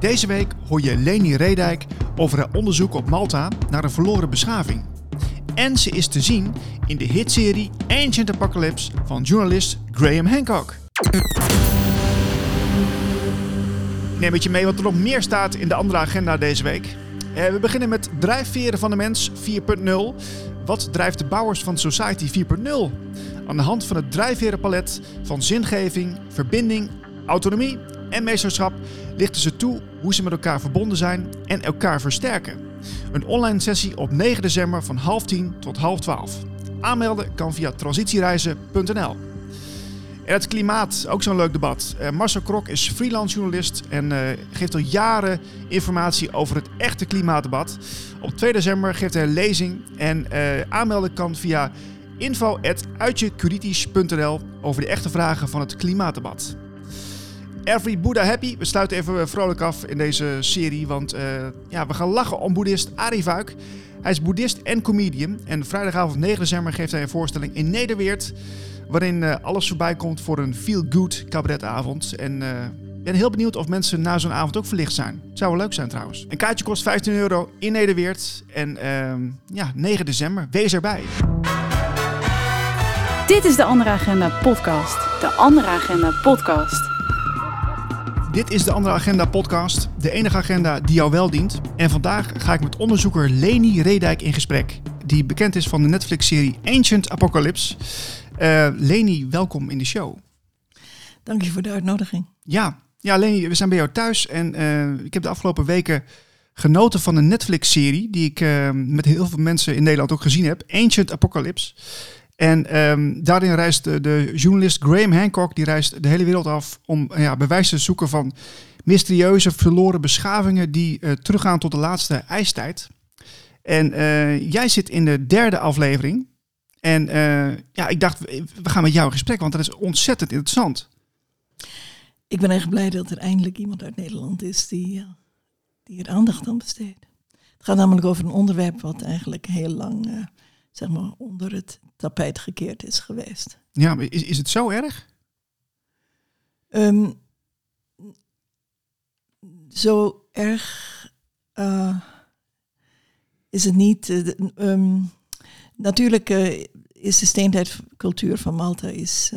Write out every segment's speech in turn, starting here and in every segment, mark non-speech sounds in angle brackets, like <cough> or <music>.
Deze week hoor je Leni Redijk over haar onderzoek op Malta naar een verloren beschaving. En ze is te zien in de hitserie Ancient Apocalypse van journalist Graham Hancock. Neem met je mee wat er nog meer staat in de andere agenda deze week. Eh, we beginnen met Drijfveren van de Mens 4.0. Wat drijft de bouwers van Society 4.0? Aan de hand van het drijfverenpalet van zingeving, verbinding, autonomie en meesterschap lichten ze toe hoe ze met elkaar verbonden zijn en elkaar versterken. Een online sessie op 9 december van half 10 tot half 12. Aanmelden kan via transitiereizen.nl. En het klimaat, ook zo'n leuk debat. Uh, Marcel Krok is freelance journalist en uh, geeft al jaren informatie over het echte klimaatdebat. Op 2 december geeft hij een lezing en uh, aanmelden kan via info.uitjekuritisch.nl over de echte vragen van het klimaatdebat. Every Buddha Happy. We sluiten even vrolijk af in deze serie, want ja, we gaan lachen om boeddhist Arie Vuik. Hij is boeddhist en comedian en vrijdagavond 9 december geeft hij een voorstelling in Nederweert waarin uh, alles voorbij komt voor een feel-good cabaretavond. En uh, ben heel benieuwd of mensen na zo'n avond ook verlicht zijn. Zou wel leuk zijn trouwens. Een kaartje kost 15 euro in Nederweert. En uh, ja, 9 december, wees erbij. Dit is de Andere Agenda podcast. De Andere Agenda podcast. Dit is de Andere Agenda podcast, de enige agenda die jou wel dient. En vandaag ga ik met onderzoeker Leni Redijk in gesprek, die bekend is van de Netflix-serie Ancient Apocalypse. Uh, Leni, welkom in de show. Dank je voor de uitnodiging. Ja, ja Leni, we zijn bij jou thuis en uh, ik heb de afgelopen weken genoten van een Netflix-serie die ik uh, met heel veel mensen in Nederland ook gezien heb, Ancient Apocalypse. En um, daarin reist de, journalist Graham Hancock, die reist de hele wereld af om ja, bewijs te zoeken van mysterieuze verloren beschavingen die uh, teruggaan tot de laatste ijstijd. En uh, jij zit in de derde aflevering. En ja, ik dacht, we gaan met jou in gesprek, want dat is ontzettend interessant. Ik ben echt blij dat er eindelijk iemand uit Nederland is die, die er aandacht aan besteedt. Het gaat namelijk over een onderwerp wat eigenlijk heel lang zeg maar onder het tapijt gekeerd is geweest. Ja, maar is, is het zo erg? Um, zo erg is het niet. Um, Natuurlijk uh, is de steentijdcultuur van Malta is,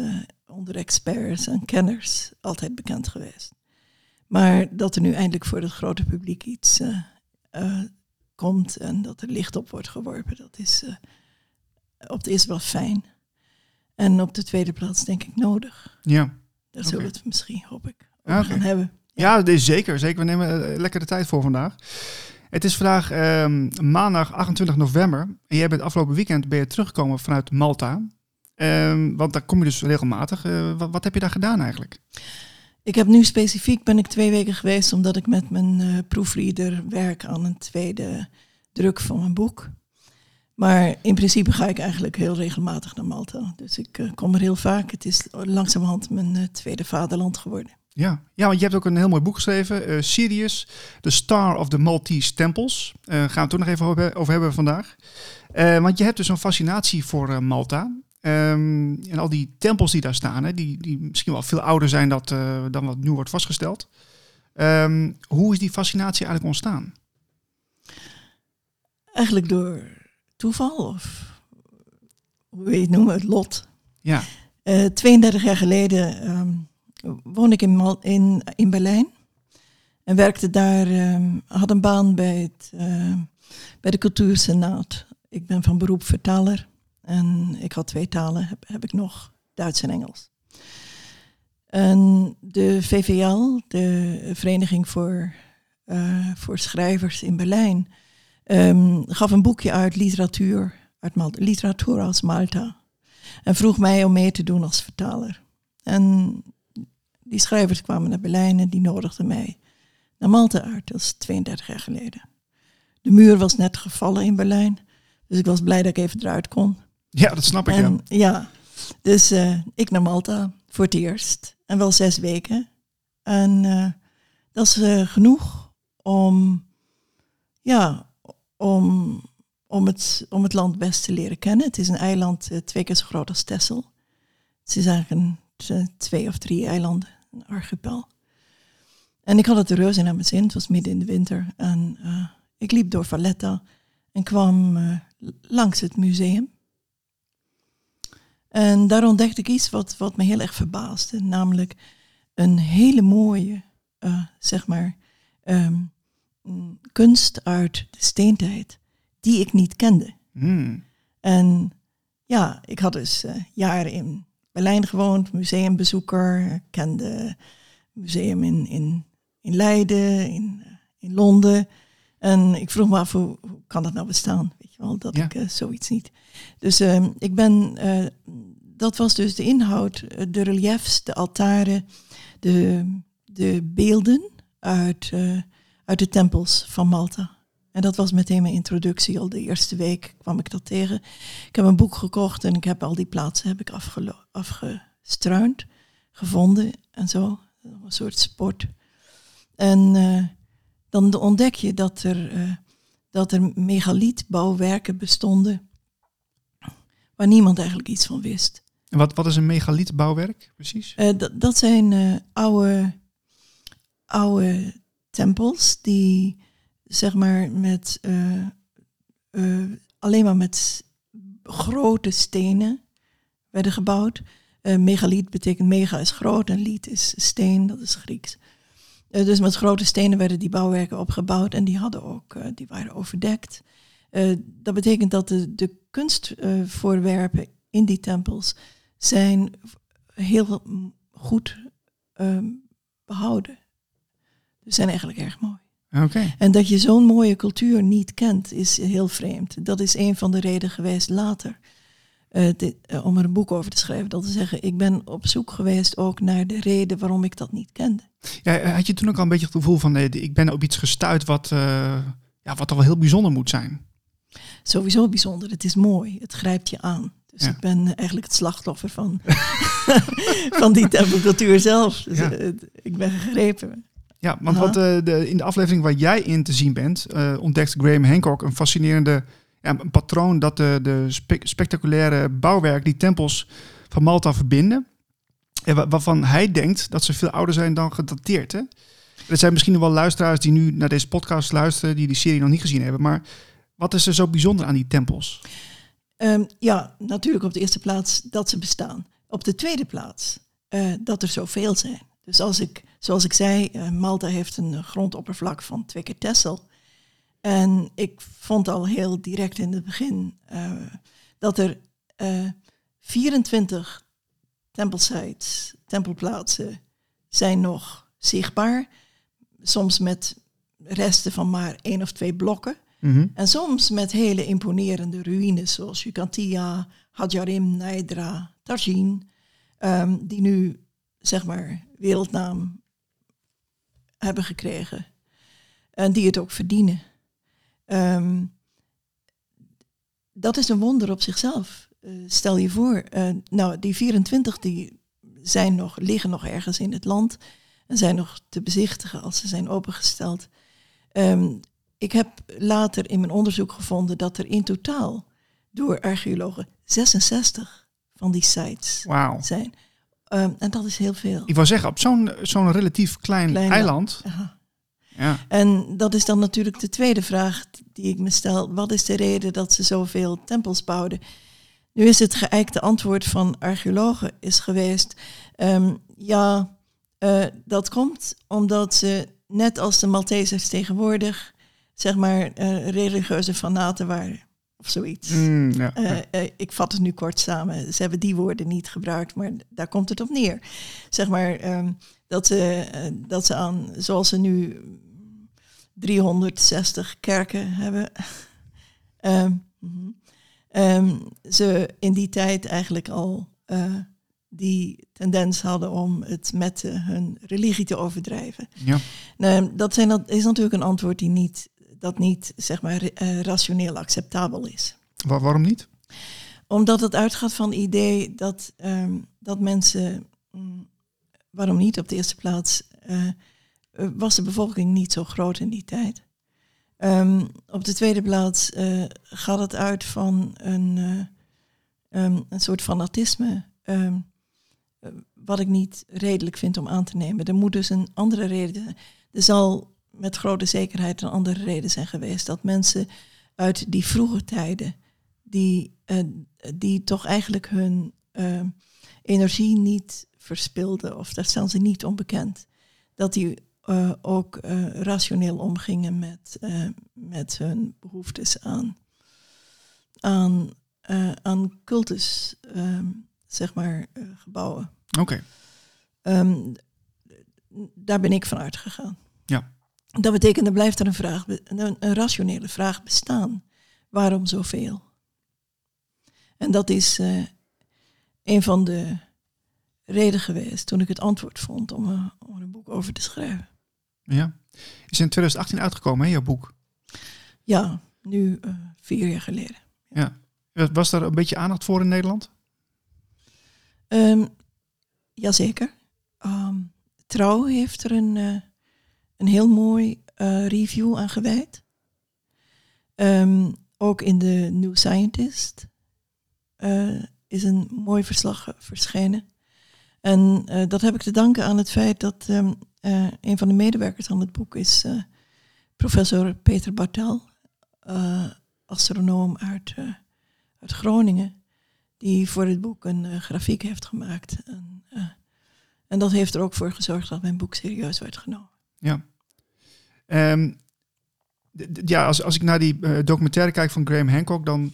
onder experts en kenners altijd bekend geweest. Maar dat er nu eindelijk voor het grote publiek iets komt en dat er licht op wordt geworpen, dat is op de eerste plaats fijn. En op de tweede plaats denk ik nodig. Ja. Daar zullen we het misschien, hoop ik, over gaan hebben. Ja, ja is zeker. Zeker. We nemen lekker de tijd voor vandaag. Het is vandaag um, maandag 28 november. En jij bent afgelopen weekend ben je teruggekomen vanuit Malta. Um, want daar kom je dus regelmatig. Uh, wat, wat, heb je daar gedaan eigenlijk? Ik heb nu specifiek ben ik twee weken geweest omdat ik met mijn uh, proefreader werk aan een tweede druk van mijn boek. Maar in principe ga ik eigenlijk heel regelmatig naar Malta. Dus ik uh, kom er heel vaak. Het is langzamerhand mijn tweede vaderland geworden. Ja. ja, want je hebt ook een heel mooi boek geschreven, uh, Sirius, The Star of the Maltese Temples. Gaan we het ook nog even over, hebben vandaag. Want je hebt dus een fascinatie voor Malta. Um, en al die tempels die daar staan, hè, die, die misschien wel veel ouder zijn dat, dan wat nu wordt vastgesteld. Um, hoe is die fascinatie eigenlijk ontstaan? Eigenlijk door toeval of hoe wil je het noemen, het lot. Ja. 32 jaar geleden... Um, woon ik in, in, in Berlijn. En werkte daar, um, had een baan bij, het, uh, bij de Cultuursenaat. Ik ben van beroep vertaler. En ik had twee talen, heb, heb ik nog, Duits en Engels. En de VVL, de Vereniging voor, uh, voor Schrijvers in Berlijn, um, gaf een boekje uit literatuur, uit Malta, literatuur als Malta. En vroeg mij om mee te doen als vertaler. En die schrijvers kwamen naar Berlijn en die nodigden mij naar Malta uit. Dat is 32 jaar geleden. De muur was net gevallen in Berlijn. Dus ik was blij dat ik even eruit kon. Ja, dat snap ik. En, ja. ja. Dus uh, ik naar Malta voor het eerst. En wel zes weken. En uh, dat is uh, genoeg om, ja, om, om, het, om het land best te leren kennen. Het is een eiland twee keer zo groot als Texel. Het is eigenlijk een, twee of drie eilanden een archipel. En ik had het er reuze naar mijn zin. Het was midden in de winter. En eh, ik liep door Valletta en kwam eh, langs het museum. En daar ontdekte ik iets wat, wat me heel erg verbaasde. Namelijk een hele mooie, eh, zeg maar, ehm, kunst uit de steentijd. Die ik niet kende. Hmm. En ja, ik had dus eh, jaren in Berlijn gewoond, museumbezoeker. Kende museum in, in, in Leiden, in, eh, in Londen. En ik vroeg me af, hoe, hoe kan dat nou bestaan? Weet je wel, dat Ja. ik eh, zoiets niet. Dus ehm, ik ben, dat was dus de inhoud, de reliefs, de altaren, de, de beelden uit, uit de tempels van Malta. En dat was meteen mijn introductie. Al de eerste week kwam ik dat tegen. Ik heb een boek gekocht en ik heb al die plaatsen heb ik afgelo- afgestruind, gevonden en zo. Een soort sport. En eh, dan ontdek je dat er, eh, dat er megalietbouwwerken bestonden waar niemand eigenlijk iets van wist. En wat, wat is een megalietbouwwerk precies? Eh, dat- dat zijn oude, oude tempels die zeg maar met eh, eh, alleen maar met grote stenen werden gebouwd. Eh megaliet betekent mega is groot en liet is steen, dat is Grieks. Dus met grote stenen werden die bouwwerken opgebouwd en die hadden ook, die waren overdekt. Dat betekent dat de, de kunstvoorwerpen in die tempels zijn heel goed ehm, behouden. Zijn eigenlijk erg mooi. Oké. En dat je zo'n mooie cultuur niet kent, is heel vreemd. Dat is een van de redenen geweest later. eh, dit- eh, om er een boek over te schrijven. Dat te zeggen, ik ben op zoek geweest ook naar de reden waarom ik dat niet kende. Ja, had je toen ook al een beetje het gevoel van, nee, ik ben op iets gestuurd wat, eh, ja, wat toch wel heel bijzonder moet zijn? Sowieso bijzonder, het is mooi, het grijpt je aan. Dus Ja. ik ben eh, eigenlijk het slachtoffer van, <laughs> van die tempelcultuur zelf. Dus, Ja. eh, ik ben gegrepen. Ja, want wat, eh, de, in de aflevering waar jij in te zien bent, eh, ontdekt Graham Hancock een fascinerende ja, een patroon dat de, de spe- spectaculaire bouwwerk die tempels van Malta verbinden. En wa- waarvan hij denkt dat ze veel ouder zijn dan gedateerd. Hè? Er zijn misschien wel luisteraars die nu naar deze podcast luisteren, die die serie nog niet gezien hebben. Maar wat is er zo bijzonder aan die tempels? Ehm, ja, natuurlijk op de eerste plaats dat ze bestaan. Op de tweede plaats eh, dat er zoveel zijn. Dus als ik, zoals ik zei, eh, Malta heeft een grondoppervlak van twee keer Texel. En ik vond al heel direct in het begin eh, dat er eh 24 tempelsites, tempelplaatsen, zijn nog zichtbaar. Soms met resten van maar één of twee blokken. Mhm. En soms met hele imponerende ruïnes zoals Yucantia, Hadjarim, Naidra, Tajin, ehm, die nu zeg maar wereldnaam hebben gekregen. En die het ook verdienen. Ehm, dat is een wonder op zichzelf. Eh, stel je voor, eh, nou die 24 die zijn nog, liggen nog ergens in het land en zijn nog te bezichtigen als ze zijn opengesteld. Ehm, ik heb later in mijn onderzoek gevonden dat er in totaal door archeologen 66 van die sites zijn. Ehm, en dat is heel veel. Ik wou zeggen, op zo'n zo'n relatief klein, Klein eiland. Ja. En dat is dan natuurlijk de tweede vraag die ik me stel. Wat is de reden dat ze zoveel tempels bouwden? Nu is het geëikte antwoord van archeologen is geweest... ehm, ja, eh, dat komt omdat ze, net als de Maltesers tegenwoordig... zeg maar eh, religieuze fanaten waren, of zoiets. Mm, ja. Eh, eh, ik vat het nu kort samen. Ze hebben die woorden niet gebruikt, maar daar komt het op neer. Zeg maar ehm, dat, ze, eh, dat ze aan, zoals ze nu 360 kerken hebben, <laughs> ehm, ehm, ze in die tijd eigenlijk al die tendens hadden om het met hun religie te overdrijven. ja. Nou, dat, zijn, dat is natuurlijk een antwoord die niet, dat niet zeg maar, eh, rationeel acceptabel is Wa- waarom niet? omdat het uitgaat van het idee dat, ehm, dat mensen, mm, waarom niet op de eerste plaats, eh, eh, was de bevolking niet zo groot in die tijd. Ehm, op de tweede plaats gaat het uit van een, eh, ehm, een soort fanatisme, wat ik niet redelijk vind om aan te nemen. Er moet dus een andere reden zijn. Er zal met grote zekerheid een andere reden zijn geweest dat mensen uit die vroege tijden, die, eh, die toch eigenlijk hun eh, energie niet verspilden, of dat staan ze niet onbekend, dat die eh, ook rationeel omgingen met, met hun behoeftes aan, aan, aan cultus, ehm, zeg maar, gebouwen. Oké. Ehm, daar ben ik van uitgegaan. Ja. Dat betekent, er blijft er een, vraag, een, een rationele vraag bestaan. Waarom zoveel? En dat is uh, een van de redenen geweest toen ik het antwoord vond om, uh, om er een boek over te schrijven. Ja. Is in 2018 uitgekomen, hè, jouw boek? Ja, nu uh, vier jaar geleden. Ja. Was daar een beetje aandacht voor in Nederland? Um, jazeker. Um, Trouw heeft er een, een heel mooi uh, review aan gewijd. Um, ook in de New Scientist uh, is een mooi verslag verschenen. En dat heb ik te danken aan het feit dat um, een van de medewerkers aan het boek is professor Peter Bartel, astronoom uit, uit Groningen, die voor het boek een grafiek heeft gemaakt. En, en dat heeft er ook voor gezorgd dat mijn boek serieus werd genomen. Ja. Um, ja, als, als ik naar die uh, documentaire kijk van Graham Hancock, dan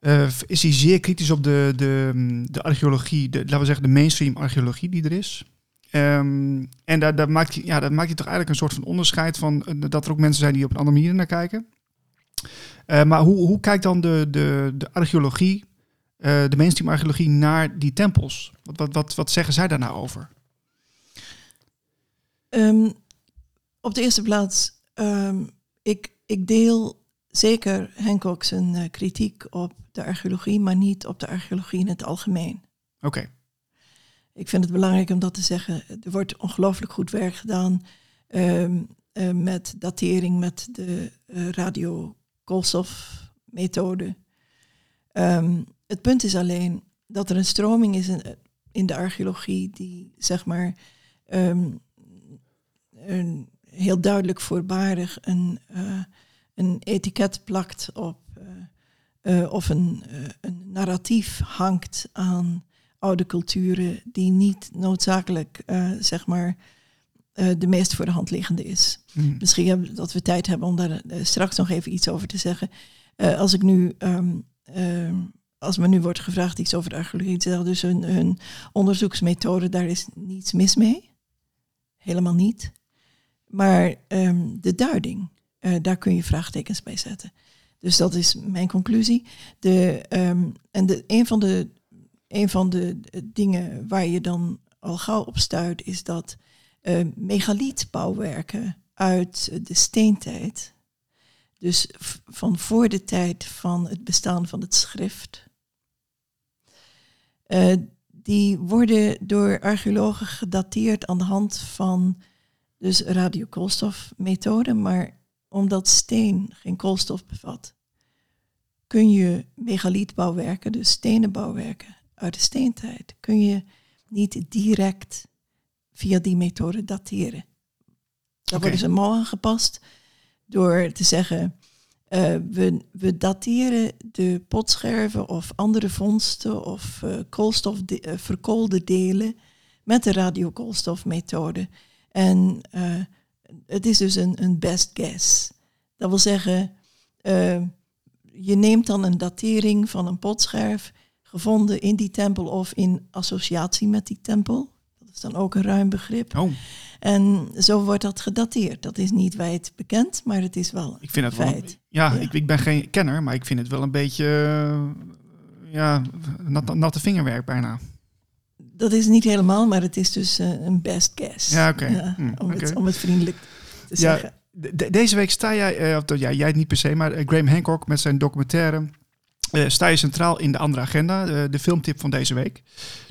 uh, is hij zeer kritisch op de, de, de archeologie, de, laten we zeggen de mainstream archeologie die er is. Um, en daar, daar, maakt hij, ja, daar maakt hij toch eigenlijk een soort van onderscheid van uh, dat er ook mensen zijn die op een andere manier naar kijken. maar hoe, hoe kijkt dan de, de, de archeologie de mainstream archeologie naar die tempels? Wat, wat, wat, wat zeggen zij daar nou over? Um, op de eerste plaats, um, ik, ik deel zeker Hancock zijn uh, kritiek op de archeologie, maar niet op de archeologie in het algemeen. Oké. Okay. Ik vind het belangrijk om dat te zeggen. Er wordt ongelooflijk goed werk gedaan um, uh, met datering, met de uh, radiokoolstofmethode. Um, het punt is alleen dat er een stroming is in, in de archeologie die zeg maar um, een heel duidelijk voorbarig een, uh, een etiket plakt op uh, uh, of een, een narratief hangt aan oude culturen die niet noodzakelijk zeg maar de meest voor de hand liggende is. Mm. Misschien hebben, dat we tijd hebben om daar straks nog even iets over te zeggen. als ik nu um, als me nu wordt gevraagd iets over de archeologie te zeggen, dus hun, hun onderzoeksmethode, daar is niets mis mee. Helemaal niet. Maar um, de duiding, uh, daar kun je vraagtekens bij zetten. Dus dat is mijn conclusie. De, um, en de, een, van de, een van de dingen waar je dan al gauw op stuit, is dat uh, megalietbouwwerken uit de steentijd, dus van voor de tijd van het bestaan van het schrift, die worden door archeologen gedateerd aan de hand van dus radiokoolstofmethode, maar omdat steen geen koolstof bevat, kun je megalietbouwwerken, dus stenen bouwwerken uit de steentijd, kun je niet direct via die methode dateren. Daar okay. worden ze mal aangepast door te zeggen, uh, we, we, dateren de potscherven of andere vondsten of uh, koolstof de, uh, verkoolde delen met de radiokoolstofmethode. En het is dus een, een, best guess. Dat wil zeggen, je neemt dan een datering van een potscherf gevonden in die tempel of in associatie met die tempel. Dat is dan ook een ruim begrip. Oh. En zo wordt dat gedateerd. Dat is niet wijd bekend, maar het is wel ik vind het feit. Wel, ja, ja. Ik, ik, ben geen kenner, maar ik vind het wel een beetje ja, nat, natte vingerwerk bijna. Dat is niet helemaal, maar het is dus uh, een best guess. Ja, oké. Okay. Ja, mm, om, okay. om, het vriendelijk te ja, zeggen. De, deze week sta jij, uh, of, ja, jij niet per se, maar uh, Graham Hancock met zijn documentaire uh, sta je centraal in de andere agenda, uh, de filmtip van deze week.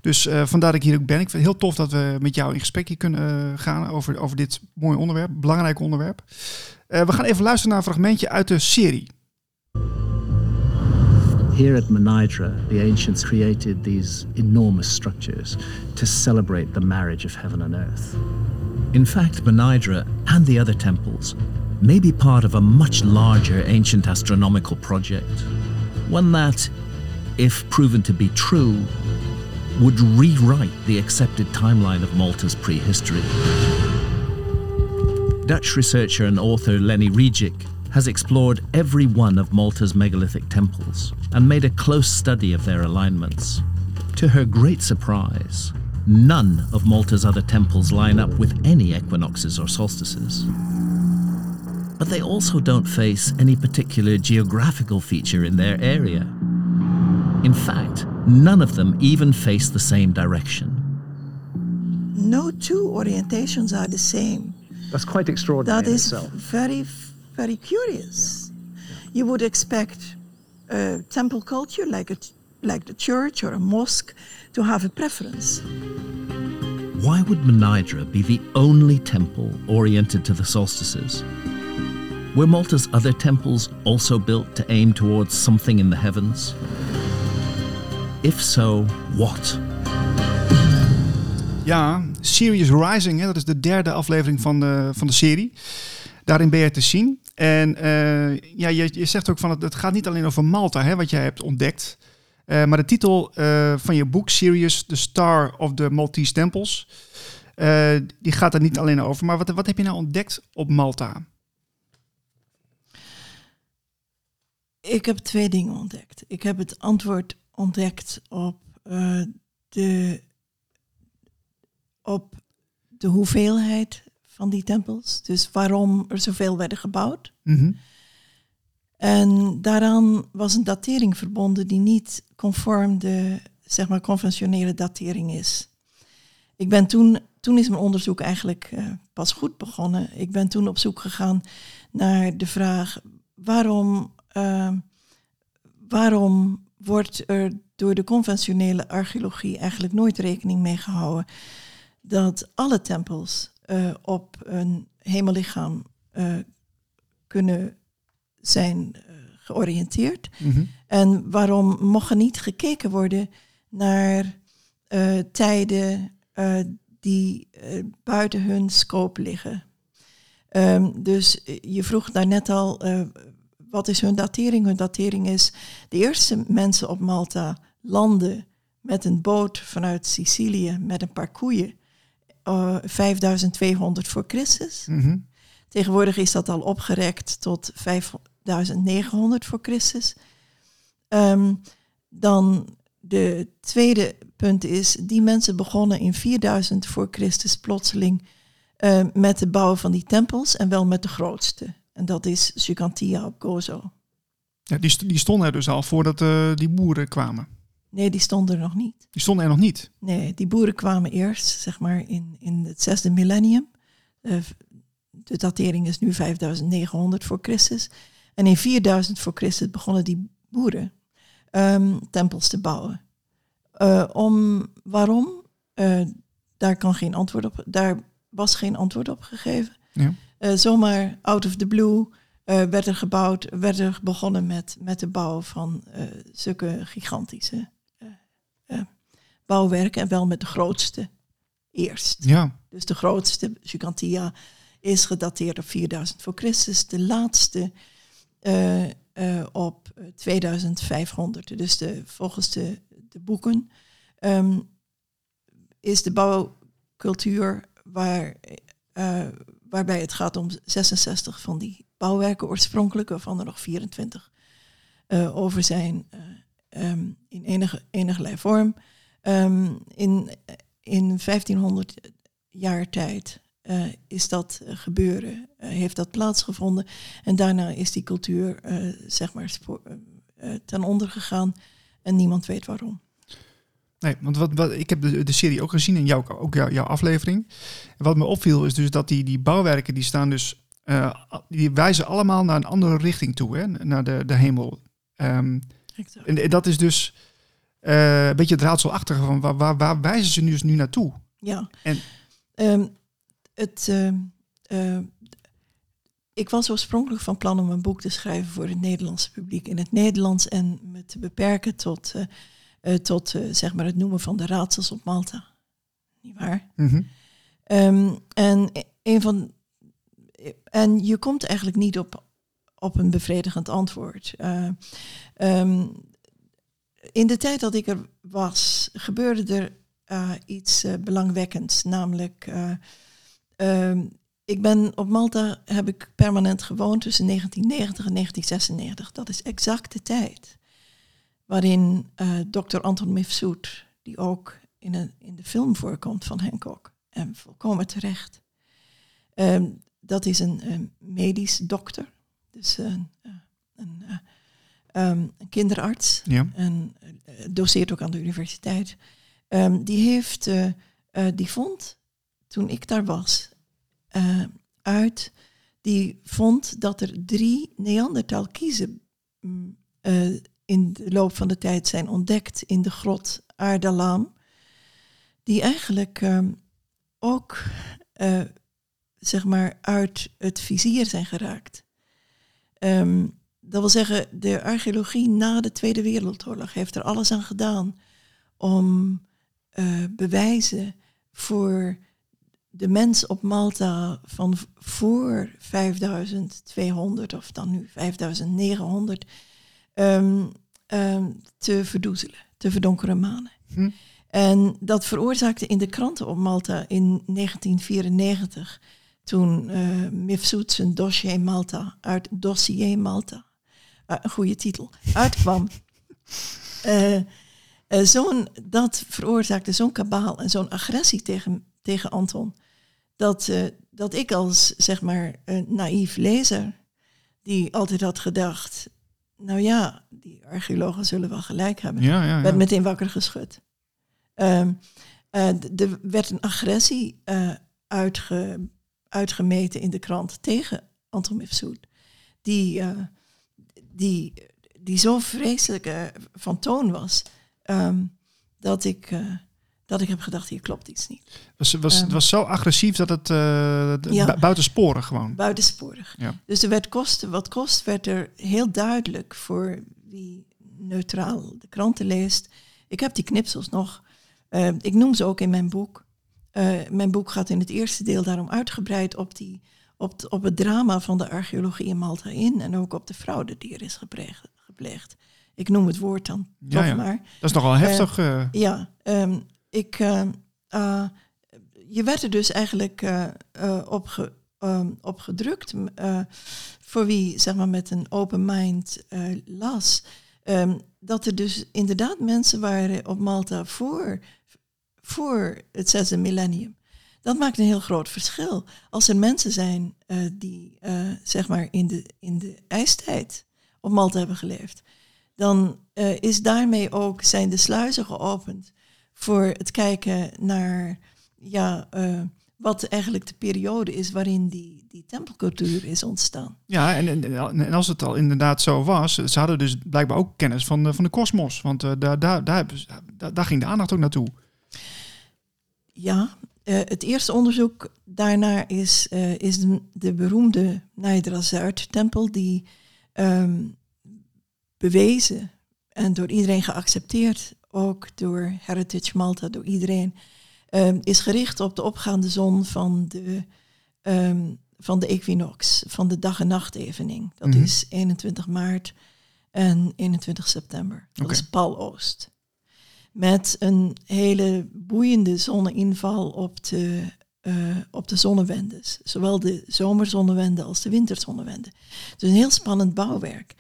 Dus uh, vandaar dat ik hier ook ben. Ik vind het heel tof dat we met jou in gesprek hier kunnen gaan over, over dit mooie onderwerp, belangrijk onderwerp. we gaan even luisteren naar een fragmentje uit de serie. Here at Menidra, the ancients created these enormous structures to celebrate the marriage of heaven and earth. In fact, Benidra and the other temples may be part of a much larger ancient astronomical project. One that, if proven to be true, would rewrite the accepted timeline of Malta's prehistory. Dutch researcher and author Lenny Riejic has explored every one of Malta's megalithic temples and made a close study of their alignments. To her great surprise, none of Malta's other temples line up with any equinoxes or solstices. But they also don't face any particular geographical feature in their area. In fact, none of them even face the same direction. No two orientations are the same. That's quite extraordinary That is in itself. very, very curious. You would expect a temple culture like a, like the church or a mosque to have a preference. Why would Menidra be the only temple oriented to the solstices? Were Malta's other temples also built to aim towards something in the heavens? If so, what? Ja, Sirius Rising, hè, dat is de derde aflevering van de, van de serie. Daarin ben je te zien. En eh, ja, je, je zegt ook van het, het gaat niet alleen over Malta, hè, wat jij hebt ontdekt. Eh, maar de titel eh, van je boek, Sirius, The Star of the Maltese Temples, die gaat er niet alleen over. Maar wat, wat heb je nou ontdekt op Malta? Ik heb twee dingen ontdekt. Ik heb het antwoord ontdekt op, de, op de hoeveelheid van die tempels. Dus waarom er zoveel werden gebouwd. Mhm. En daaraan was een datering verbonden die niet conform de zeg maar, conventionele datering is. Ik ben toen, toen is mijn onderzoek eigenlijk eh, pas goed begonnen. Ik ben toen op zoek gegaan naar de vraag waarom, eh, waarom wordt er door de conventionele archeologie eigenlijk nooit rekening mee gehouden dat alle tempels eh, op een hemellichaam eh, kunnen zijn eh, georiënteerd. Mhm. En waarom mocht er niet gekeken worden naar tijden die buiten hun scope liggen? Ehm, dus je vroeg daarnet al, eh, wat is hun datering? Hun datering is, de eerste mensen op Malta landen met een boot vanuit Sicilië met een paar koeien. Eh, 5200 voor Christus. Mhm. Tegenwoordig is dat al opgerekt tot 5900 voor Christus. Ehm, dan de tweede punt is, die mensen begonnen in 4000 voor Christus plotseling eh, met de bouw van die tempels en wel met de grootste. En dat is Sukantia op Gozo. Ja, die, die stonden er dus al voordat eh, die boeren kwamen. Nee, die stonden er nog niet. Die stonden er nog niet. Nee, die boeren kwamen eerst, zeg maar, in, in het zesde millennium. Eh, de datering is nu 5900 voor Christus. En in 4000 voor Christus begonnen die boeren ehm, tempels te bouwen. Eh, om, waarom? Eh, daar, kan geen antwoord op, daar was geen antwoord op gegeven. Ja. Zomaar out of the blue werd er gebouwd, werd er begonnen met, met de bouw van zulke gigantische bouwwerken. En wel met de grootste eerst. Ja. Dus de grootste, Gigantia, is gedateerd op 4000 voor Christus. De laatste eh, eh, op eh, 2500. Dus de, volgens de, de boeken ehm, is de bouwcultuur waar, eh, waarbij het gaat om 66 van die bouwwerken oorspronkelijk, waarvan er nog 24 eh, over zijn eh, ehm, in enige, enige vorm. Ehm, in, in 1500 jaar tijd eh, is dat eh, gebeuren, eh, heeft dat plaatsgevonden. En daarna is die cultuur zeg maar ten onder gegaan en niemand weet waarom. Nee, want wat, wat, ik heb de, de serie ook gezien en jou, ook jou- jouw aflevering. En wat me opviel is dus dat die, die bouwwerken die staan dus, die wijzen allemaal naar een andere richting toe, hè, naar de, de hemel. En, en dat is dus eh, een beetje het raadselachtige van waar, waar, waar wijzen ze nu dus nu naartoe? Ja. En- Ehm, het, ehm, eh, ik was oorspronkelijk van plan om een boek te schrijven voor het Nederlandse publiek in het Nederlands en me te beperken tot, eh, eh, tot zeg maar het noemen van de raadsels op Malta. Niet waar? Mhm. Ehm, en een van. En je komt eigenlijk niet op, op een bevredigend antwoord. Um, in de tijd dat ik er was, gebeurde er uh, iets uh, belangwekkends. Namelijk, uh, ik ben op Malta, heb ik permanent gewoond tussen 1990 en 1996. Dat is exact de tijd waarin dokter Anton Mifsud, die ook in, een, in de film voorkomt van Hancock, en volkomen terecht. Um, dat is een, medisch dokter, dus een um, kinderarts. Ja. En uh, doseert ook aan de universiteit. Um, die heeft, uh, uh, die vond, toen ik daar was, uit, die vond dat er drie Neandertal-kiezen mm, in de loop van de tijd zijn ontdekt in de grot Aardalam. Die eigenlijk um, ook, zeg maar, uit het vizier zijn geraakt. Um, dat wil zeggen, de archeologie na de Tweede Wereldoorlog heeft er alles aan gedaan om uh, bewijzen voor de mens op Malta van voor 5200 of dan nu 5900 um, um, te verdoezelen, te verdonkeren manen. Hm. En dat veroorzaakte in de kranten op Malta in 1994, toen uh, Mifsud zijn dossier Malta, uit dossier Malta, uh, een goede titel, uitkwam. uh, <laughs> zo'n, dat veroorzaakte zo'n kabaal en zo'n agressie tegen, tegen Anton. Dat, dat ik als, zeg maar, een naïef lezer, die altijd had gedacht, nou ja, die archeologen zullen wel gelijk hebben, ja, ja, ja. werd meteen wakker geschud. Uh, er werd een agressie uitge, uitgemeten in de krant tegen Anton Mifsud. Die, die, die zo vreselijk uh, van toon was, um, dat, ik, uh, dat ik heb gedacht, hier klopt iets niet. Was, was, um, het was zo agressief dat het uh, ja, buitensporig gewoon? Buitensporig. Ja. Dus er werd kosten wat kost, werd er heel duidelijk voor wie neutraal de kranten leest. Ik heb die knipsels nog. ik noem ze ook in mijn boek. mijn boek gaat in het eerste deel daarom uitgebreid op die op, op het drama van de archeologie in Malta in en ook op de fraude die er is gepleegd. gepleegd. Ik noem het woord dan ja, toch ja. maar. Dat is nogal heftig. Uh, ja, um, ik, uh, uh, je werd er dus eigenlijk op, ge, um, op gedrukt voor wie zeg maar met een open mind las. Um, dat er dus inderdaad mensen waren op Malta voor, voor het zesde millennium. Dat maakt een heel groot verschil. Als er mensen zijn uh, die uh, zeg maar in de, in de ijstijd op Malta hebben geleefd, dan uh, is daarmee ook zijn de sluizen geopend voor het kijken naar ja, wat eigenlijk de periode is waarin die, die tempelcultuur is ontstaan. Ja, en, en, en, als het al inderdaad zo was, ze hadden dus blijkbaar ook kennis van de, van de kosmos, want daar, daar, daar, daar ging de aandacht ook naartoe. Ja, uh, het eerste onderzoek daarnaar is, uh, is de, de beroemde Naidra Zuid-tempel, die um, bewezen en door iedereen geaccepteerd, ook door Heritage Malta, door iedereen, um, is gericht op de opgaande zon van de, um, van de equinox, van de dag- en nachtevening. Dat mm -hmm. is 21 maart en 21 september. Dat okay. is Paloost met een hele boeiende zonneinval op de, uh, op de zonnewendes. Zowel de zomerzonnewende als de winterzonnewende. Dus een heel spannend bouwwerk.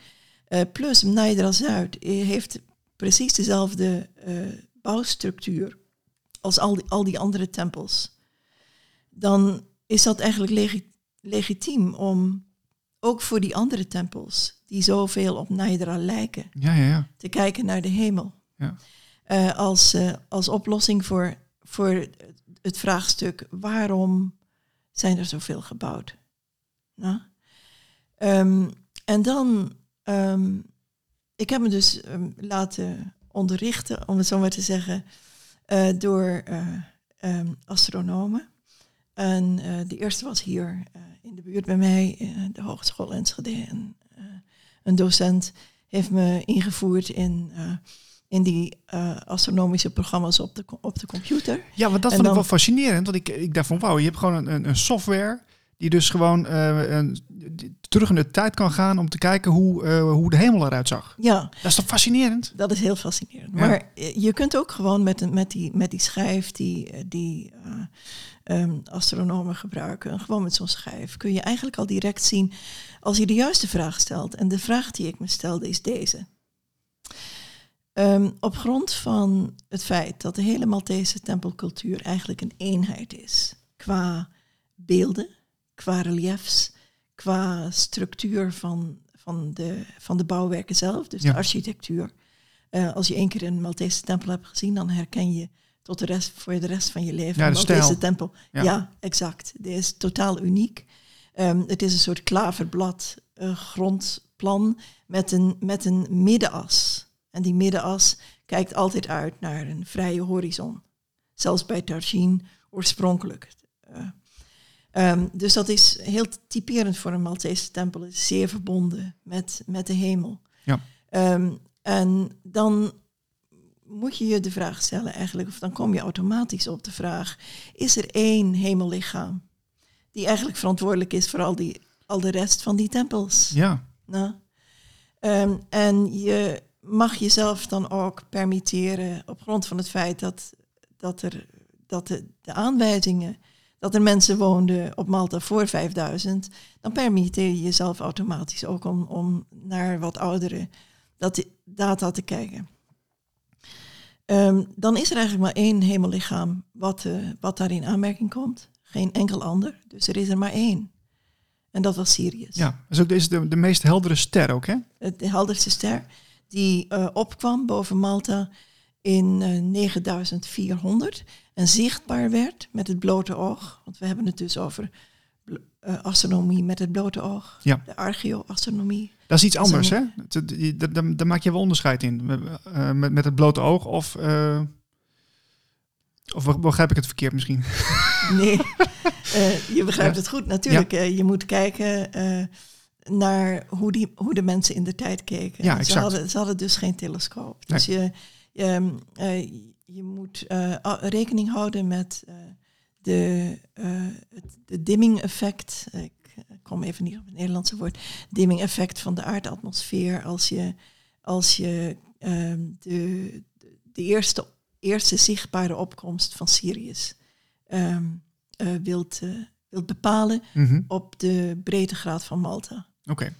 Uh, plus Naidra Zuid heeft precies dezelfde uh, bouwstructuur als al die, al die andere tempels. Dan is dat eigenlijk legi legitiem om ook voor die andere tempels, die zoveel op Naidra lijken, ja, ja, ja. te kijken naar de hemel. Ja. Uh, als, uh, als oplossing voor, voor het vraagstuk waarom zijn er zoveel gebouwd. Nou? Um, en dan, um, ik heb me dus um, laten onderrichten, om het zo maar te zeggen, uh, door astronomen. En de eerste was hier in de buurt bij mij, de Hogeschool Enschede. En, een docent heeft me ingevoerd in in die eh, astronomische programma's op de, op de computer. Ja, want dat En vond ik wel fascinerend. Want ik, ik dacht van, wauw, je hebt gewoon een, een, software die dus gewoon eh, een, terug in de tijd kan gaan om te kijken hoe, eh, hoe de hemel eruit zag. Ja, Dat is toch fascinerend? dat is heel fascinerend. Ja. Maar je kunt ook gewoon met, een, met, die, met die schijf die, die eh, ehm, astronomen gebruiken, gewoon met zo'n schijf, kun je eigenlijk al direct zien als je de juiste vraag stelt. En de vraag die ik me stelde is deze. Ehm, op grond van het feit dat de hele Maltese tempelcultuur eigenlijk een eenheid is, qua beelden, qua reliefs, qua structuur van, van, de, van de bouwwerken zelf, dus Ja. de architectuur. Eh, als je één keer een Maltese tempel hebt gezien, dan herken je tot de rest, voor de rest van je leven Ja, de Maltese stijl. tempel. Ja. Ja, exact. Die is totaal uniek. Ehm, het is een soort klaverblad eh, grondplan met een, met een middenas. En die middenas kijkt altijd uit naar een vrije horizon. Zelfs bij Tarshin oorspronkelijk. Eh, ehm, dus dat is heel typerend voor een Maltese tempel. Het is zeer verbonden met, met de hemel. Ja. Ehm, en dan moet je je de vraag stellen eigenlijk, of dan kom je automatisch op de vraag, is er één hemellichaam die eigenlijk verantwoordelijk is voor al, die, al de rest van die tempels? Ja, Nou, ehm, en je mag jezelf dan ook permitteren op grond van het feit dat, dat, er, dat de, de aanwijzingen, dat er mensen woonden op Malta voor 5000, dan permitteer je jezelf automatisch ook om, om naar wat oudere dat, data te kijken. Ehm, dan is er eigenlijk maar één hemellichaam wat, eh, wat daar in aanmerking komt. Geen enkel ander. Dus er is er maar één. En dat was Sirius ja. Dat is ook de, de meest heldere ster ook, hè? het- de helderste ster, die eh, opkwam boven Malta in eh, 9400 en zichtbaar werd met het blote oog. Want we hebben het dus over eh, astronomie met het blote oog, Ja. de archeoastronomie. Dat is iets anders, hè? Daar maak je wel onderscheid in. Eh, met, met het blote oog of... eh, of begrijp ik het verkeerd misschien? Nee, <laughs> eh, je begrijpt het goed natuurlijk. eh, je moet kijken eh, naar hoe, die, hoe de mensen in de tijd keken. Ja, ze, hadden, ze hadden dus geen telescoop. Dus je, je, ehm, eh, je moet eh, rekening houden met eh, de, het de dimming effect. Ik kom even niet op het Nederlandse woord. Dimming effect van de aardatmosfeer. Als je, als je ehm, de, de eerste, eerste zichtbare opkomst van Sirius ehm, eh, wilt, wilt bepalen Mhm. op de breedtegraad van Malta. Oké.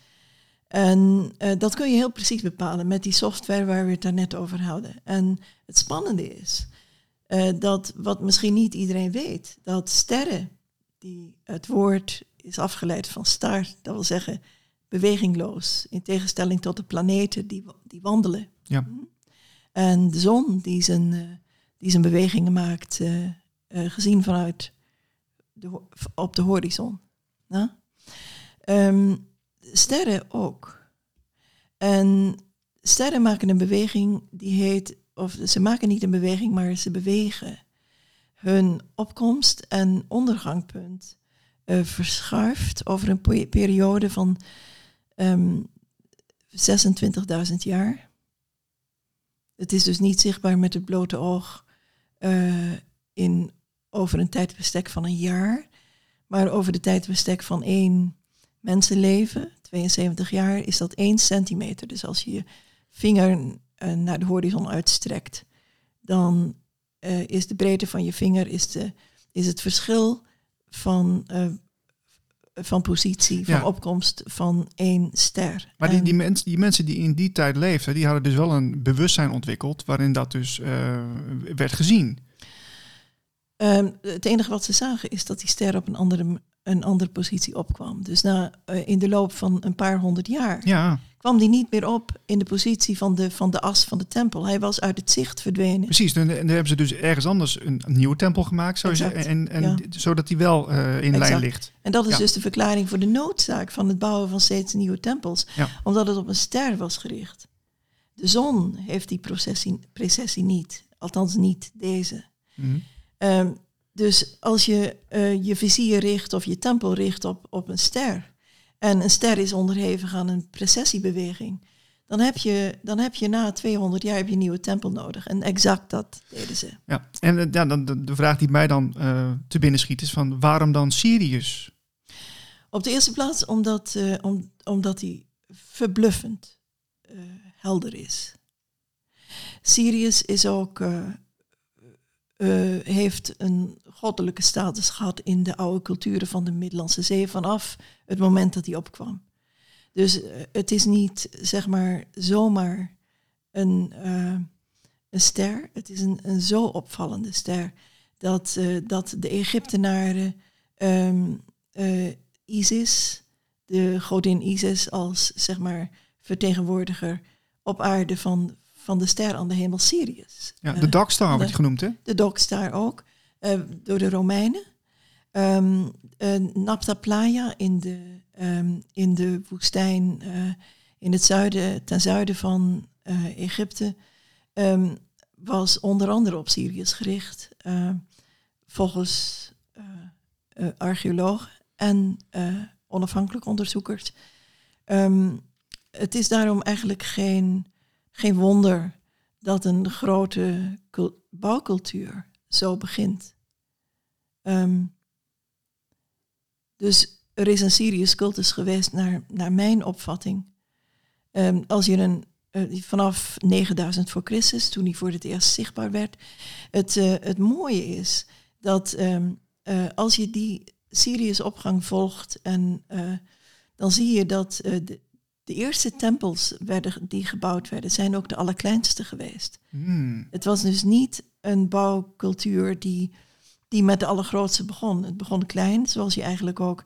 En eh, dat kun je heel precies bepalen met die software waar we het daarnet over hadden. En het spannende is eh, dat wat misschien niet iedereen weet, dat sterren, die het woord is afgeleid van star, dat wil zeggen bewegingloos, in tegenstelling tot de planeten die, die wandelen. Ja. En de zon die zijn, eh, die zijn bewegingen maakt, gezien vanuit de, op de horizon. Ja? Ehm, sterren ook. En sterren maken een beweging die heet, of ze maken niet een beweging, maar ze bewegen. Hun opkomst en ondergangpunt eh, verschuift over een pe- periode van ehm 26.000 jaar. Het is dus niet zichtbaar met het blote oog eh, in, over een tijdbestek van een jaar, maar over de tijdbestek van één mensenleven, 72 jaar, is dat 1 centimeter. Dus als je je vinger eh, naar de horizon uitstrekt, dan eh, is de breedte van je vinger is, de, is het verschil van, eh, van positie, van Ja. opkomst van één ster. Maar die, En- die, mens, die mensen die in die tijd leefden, die hadden dus wel een bewustzijn ontwikkeld waarin dat dus werd gezien. Ehm, het enige wat ze zagen is dat die ster op een andere, een andere positie opkwam. Dus na, eh, in de loop van een paar honderd jaar Ja, kwam die niet meer op in de positie van de, van de as van de tempel. Hij was uit het zicht verdwenen. precies. En, dan hebben ze dus ergens anders een, nieuwe tempel gemaakt, zo je, en, en, ja. zodat die wel eh, in lijn ligt. En dat is Ja. dus de verklaring voor de noodzaak van het bouwen van steeds nieuwe tempels. Ja. Omdat het op een ster was gericht. De zon heeft die processie, precessie niet. Althans niet deze. Mhm. Ehm, dus als je eh, je vizier richt of je tempel richt op, op een ster. En een ster is onderhevig aan een precessiebeweging. dan heb je, dan heb je na 200 jaar heb je een nieuwe tempel nodig. En exact dat deden ze. Ja, en eh, ja, dan, de, de vraag die mij dan eh, te binnen schiet is van waarom dan Sirius? Op de eerste plaats omdat, om, omdat hij verbluffend helder is. Sirius is ook, eh, heeft een goddelijke status gehad in de oude culturen van de Middellandse Zee vanaf het moment dat hij opkwam. Dus eh, het is niet zeg maar zomaar een, eh, een ster. Het is een, een zo opvallende ster dat, dat de Egyptenaren ehm, eh, Isis, de godin Isis, als zeg maar vertegenwoordiger op aarde van, van de ster aan de hemel Sirius. Ja, Eh, de Dagstar wordt de- je genoemd, hè? de Dogstar ook, eh, door de Romeinen. Ehm eh, Napta Playa in de, ehm, in de woestijn in het zuiden, ten zuiden van Egypte ehm, was onder andere op Sirius gericht. volgens archeologen en onafhankelijk onderzoekers. Het is daarom eigenlijk geen, geen wonder dat een grote cul- bouwcultuur zo begint. Ehm, dus er is een Sirius cultus geweest naar, naar mijn opvatting. Ehm, als je een, eh, vanaf 9000 voor Christus, toen hij voor het eerst zichtbaar werd. Het, eh, het mooie is dat ehm, eh, als je die Sirius-opgang volgt, en, dan zie je dat de, de eerste tempels werden, die gebouwd werden, zijn ook de allerkleinste geweest. Hmm. Het was dus niet een bouwcultuur die, die met de allergrootste begon. Het begon klein, zoals je eigenlijk ook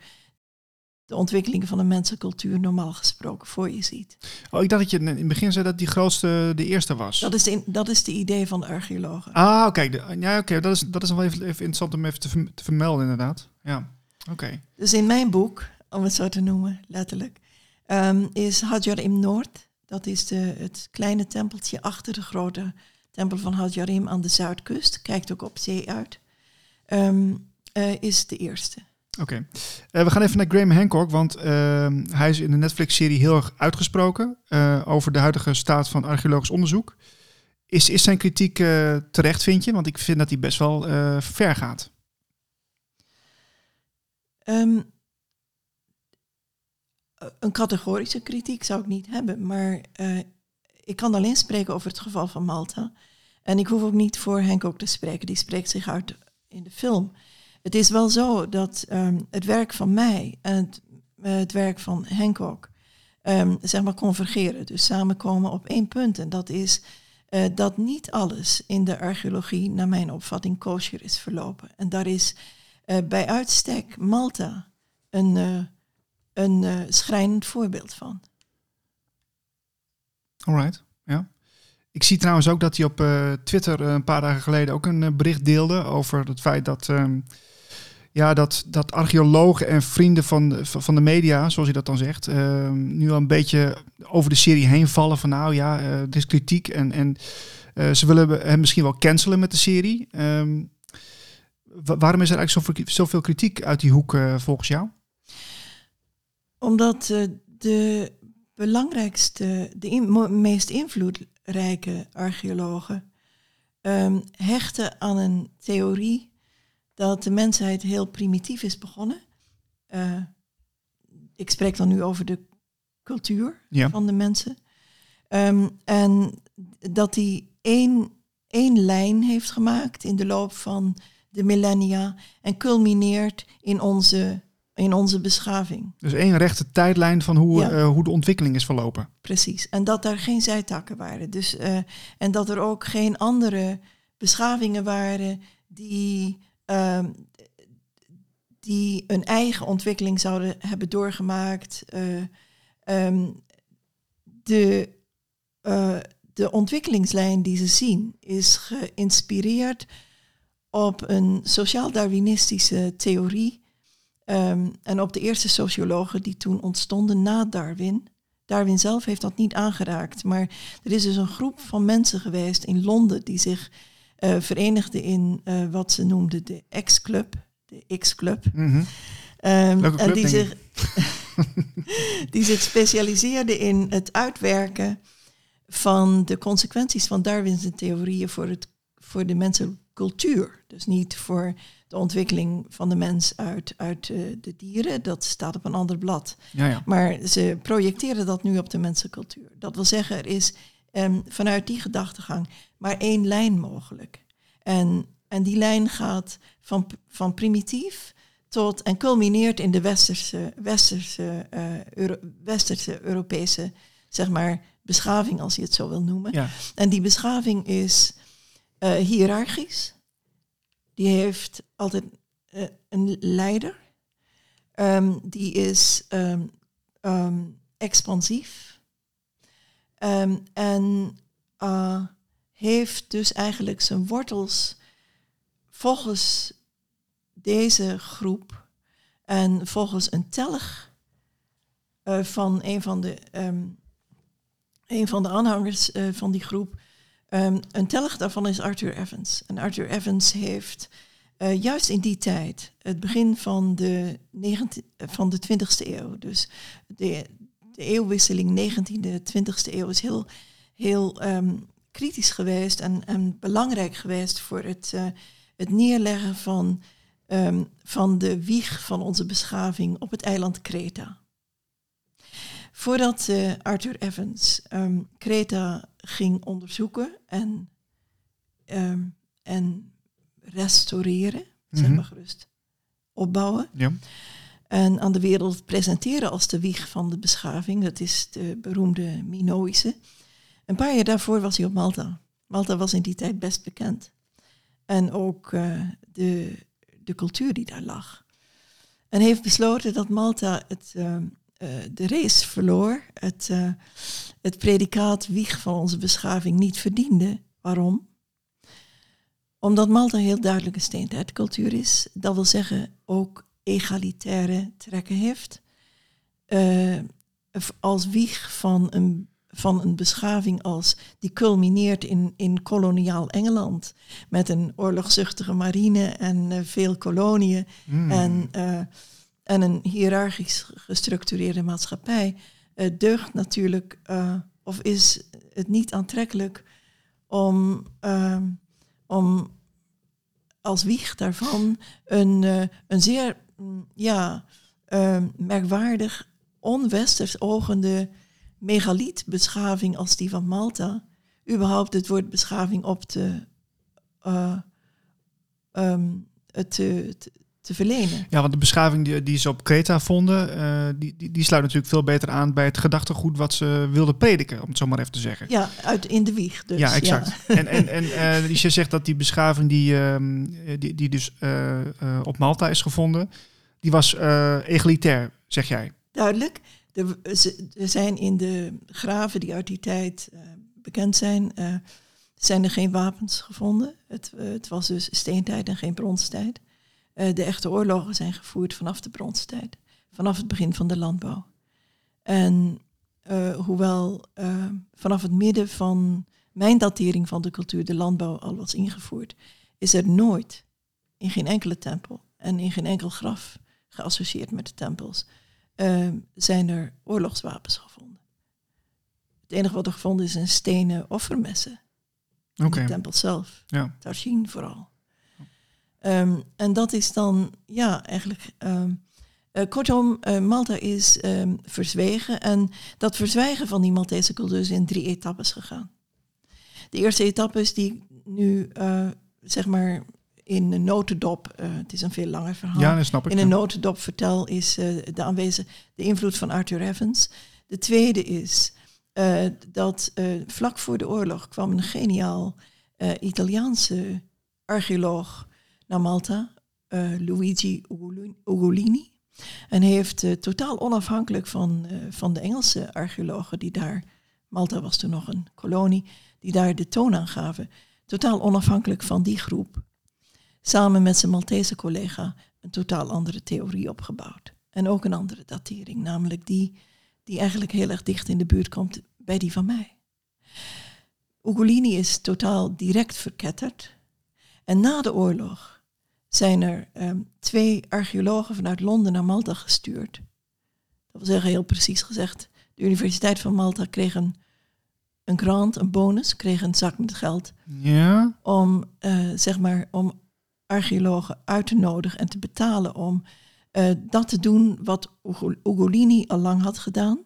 de ontwikkeling van een mensencultuur normaal gesproken voor je ziet. Oh, ik dacht dat je in het begin zei dat die grootste de eerste was. Dat is de, dat is de idee van de archeologen. Ah, oké. de- Ja, oké. Dat is, dat is wel even, even interessant om even te vermelden, inderdaad. Ja, oké. Dus in mijn boek, om het zo te noemen, letterlijk, ehm, is Hadjarim Noord. Dat is de, het kleine tempeltje achter de grote tempel van Hadjarim aan de zuidkust. Kijkt ook op zee uit. Ehm, eh, is de eerste. Oké. Eh, we gaan even naar Graham Hancock, want ehm, hij is in de Netflix-serie heel erg uitgesproken eh, over de huidige staat van archeologisch onderzoek. Is, is zijn kritiek terecht, vind je? Want ik vind dat hij best wel ver gaat. Een categorische kritiek zou ik niet hebben, maar eh, ik kan alleen spreken over het geval van Malta. En ik hoef ook niet voor Henk ook te spreken, die spreekt zich uit in de film. Het is wel zo dat ehm, het werk van mij en het, eh, werk van Hancock ehm, zeg maar convergeren, dus samenkomen op één punt. En dat is eh, dat niet alles in de archeologie, naar mijn opvatting, kosher is verlopen. En daar is eh, bij uitstek Malta een, eh, een eh, schrijnend voorbeeld van. Alright, ja. Ik zie trouwens ook dat hij op eh, Twitter eh, een paar dagen geleden ook een bericht deelde over het feit dat, ehm, ja, dat, dat archeologen en vrienden van, de- van de media, zoals hij dat dan zegt, ehm, nu al een beetje over de serie heen vallen van nou ja, eh er is kritiek en, en ze willen hem misschien wel cancelen met de serie. Ehm, wa- waarom is er eigenlijk zoveel, zoveel kritiek uit die hoek volgens jou? Omdat eh, de belangrijkste, de in- meest invloedrijke archeologen ehm, hechten aan een theorie dat de mensheid heel primitief is begonnen. Eh, ik spreek dan nu over de cultuur Ja. van de mensen. Ehm, en dat hij één, één lijn heeft gemaakt in de loop van de millennia en culmineert in onze, in onze beschaving. Dus één rechte tijdlijn van hoe, Ja. eh, hoe de ontwikkeling is verlopen. Precies. En dat daar geen zijtakken waren. Dus, eh, en dat er ook geen andere beschavingen waren die, ehm, die een eigen ontwikkeling zouden hebben doorgemaakt. Eh, ehm, de, de ontwikkelingslijn die ze zien is geïnspireerd op een sociaal-darwinistische theorie. Ehm, en op de eerste sociologen die toen ontstonden na Darwin. Darwin zelf heeft dat niet aangeraakt. Maar er is dus een groep van mensen geweest in Londen die zich eh verenigden in eh, wat ze noemden de X-Club. De X-Club. Mhm. Ehm, Leuke en die zich. <laughs> die zich specialiseerde in het uitwerken van de consequenties van Darwin's theorieën voor, het, voor de mensencultuur. Dus niet voor de ontwikkeling van de mens uit, uit uh, de dieren, dat staat op een ander blad. Ja, ja. Maar ze projecteren dat nu op de mensencultuur. Dat wil zeggen, er is um, vanuit die gedachtegang maar één lijn mogelijk. En, en die lijn gaat van, van primitief tot en culmineert in de westerse, westerse, uh, Euro, westerse Europese zeg maar, beschaving, als je het zo wil noemen. Ja. En die beschaving is uh, hiërarchisch. Die heeft altijd uh, een leider. Um, die is um, um, expansief. en uh, heeft dus eigenlijk zijn wortels volgens deze groep en volgens een telg uh, van een van de, een van de aanhangers van die groep. Um, een telg daarvan is Arthur Evans. En Arthur Evans heeft uh, juist in die tijd, het begin van de, 19, van de 20e eeuw, dus de, de eeuwwisseling 19e, 20e eeuw, is heel, heel um, kritisch geweest en, en, belangrijk geweest voor het, uh, het neerleggen van, um, van de wieg van onze beschaving op het eiland Kreta. Voordat uh, Arthur Evans um, Kreta ging onderzoeken en, um, en restaureren, zeg maar gerust, opbouwen. Ja. En aan de wereld presenteren als de wieg van de beschaving. Dat is de beroemde Minoïsche. Een paar jaar daarvoor was hij op Malta. Malta was in die tijd best bekend. En ook uh, de, de cultuur die daar lag. En heeft besloten dat Malta het, uh, uh, de race verloor. Het, uh, het predicaat wieg van onze beschaving niet verdiende. Waarom? Omdat Malta een heel duidelijke steentijdcultuur is. Dat wil zeggen ook egalitaire trekken heeft. Uh, als wieg van een, van een beschaving als die culmineert in, in koloniaal Engeland. Met een oorlogzuchtige marine en uh, veel koloniën. Mm. En, uh, en een hiërarchisch gestructureerde maatschappij. deugt natuurlijk, of is het niet aantrekkelijk om om als wieg daarvan een, uh, een zeer ja, uh, merkwaardig, onwesters ogende megalietbeschaving als die van Malta, überhaupt het woord beschaving op te, um, te, te, te, verlenen. Ja, want de beschaving die, die ze op Kreta vonden, uh, die, die, die, sluit natuurlijk veel beter aan bij het gedachtegoed wat ze wilden prediken, om het zo maar even te zeggen. Ja, uit in de wieg. Dus, ja, exact. Ja. <laughs> En, en, en uh, je zegt dat die beschaving die, uh, die, die dus op Malta is gevonden, die was egalitair, zeg jij. Duidelijk. Er, er, zijn in de graven die uit die tijd bekend zijn, zijn er geen wapens gevonden. Het, het was dus steentijd en geen bronstijd. Uh, de echte oorlogen zijn gevoerd vanaf de bronstijd, vanaf het begin van de landbouw. En uh, hoewel uh, vanaf het midden van mijn datering van de cultuur de landbouw al was ingevoerd, is er nooit in geen enkele tempel en in geen enkel graf geassocieerd met de tempels, zijn er oorlogswapens gevonden. Het enige wat er gevonden is een stenen offermessen. In okay. de tempel zelf. Ja. Tarshin vooral. Um, en dat is dan, ja, eigenlijk. Um, uh, kortom, uh, Malta is um, verzwegen. En dat verzwijgen van die Maltese cultuur is in drie etappes gegaan. De eerste etappe is die nu, uh, zeg maar, in een notendop, het is een veel langer verhaal. Ja, dat snap ik. In een notendop vertel is de aanwezig, de invloed van Arthur Evans. De tweede is dat vlak voor de oorlog kwam een geniaal Italiaanse archeoloog naar Malta, uh, Luigi Ugolini. En heeft uh, totaal onafhankelijk van, uh, van de Engelse archeologen die daar, Malta was toen nog een kolonie, die daar de toon aan gaven, totaal onafhankelijk van die groep, samen met zijn Maltese collega een totaal andere theorie opgebouwd. En ook een andere datering, namelijk die die eigenlijk heel erg dicht in de buurt komt bij die van mij. Ugolini is totaal direct verketterd. En na de oorlog zijn er um, twee archeologen vanuit Londen naar Malta gestuurd. Dat wil zeggen, heel precies gezegd, de Universiteit van Malta kreeg een, een grant, een bonus, kreeg een zak met geld Ja. om, eh, zeg maar, om archeologen uit te nodigen en te betalen om eh, dat te doen wat Ugo- Ugolini al lang had gedaan.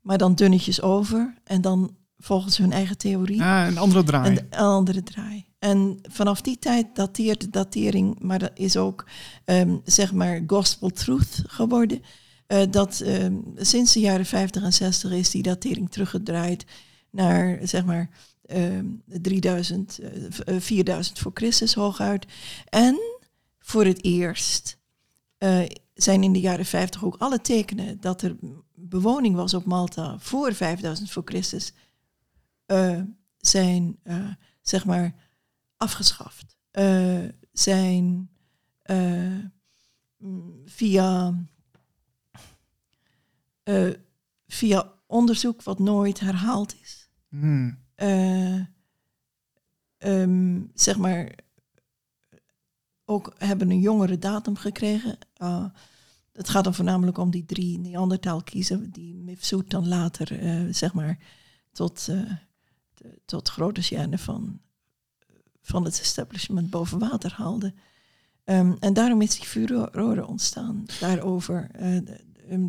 Maar dan dunnetjes over en dan volgens hun eigen theorie Ah, een andere draai. een andere draai. En vanaf die tijd dateert de datering, maar dat is ook ehm, zeg maar gospel truth geworden. Eh, dat ehm, sinds de jaren 50 en 60 is die datering teruggedraaid naar zeg maar ehm, 3000, eh, v- eh, 4000 voor Christus hooguit. En voor het eerst eh, zijn in de jaren 50 ook alle tekenen dat er bewoning was op Malta voor 5000 voor Christus eh, zijn eh, zeg maar afgeschaft. Eh, zijn eh, mm, via, eh, via onderzoek wat nooit herhaald is. Hmm. eh, ehm, zeg maar ook hebben een jongere datum gekregen. Uh, het gaat dan voornamelijk om die drie Neandertaal kiezen die Mifsud dan later zeg maar tot, tot grote gêne van, van het establishment boven water haalde. Ehm, en daarom is die furore ontstaan daarover. Eh, de, ehm,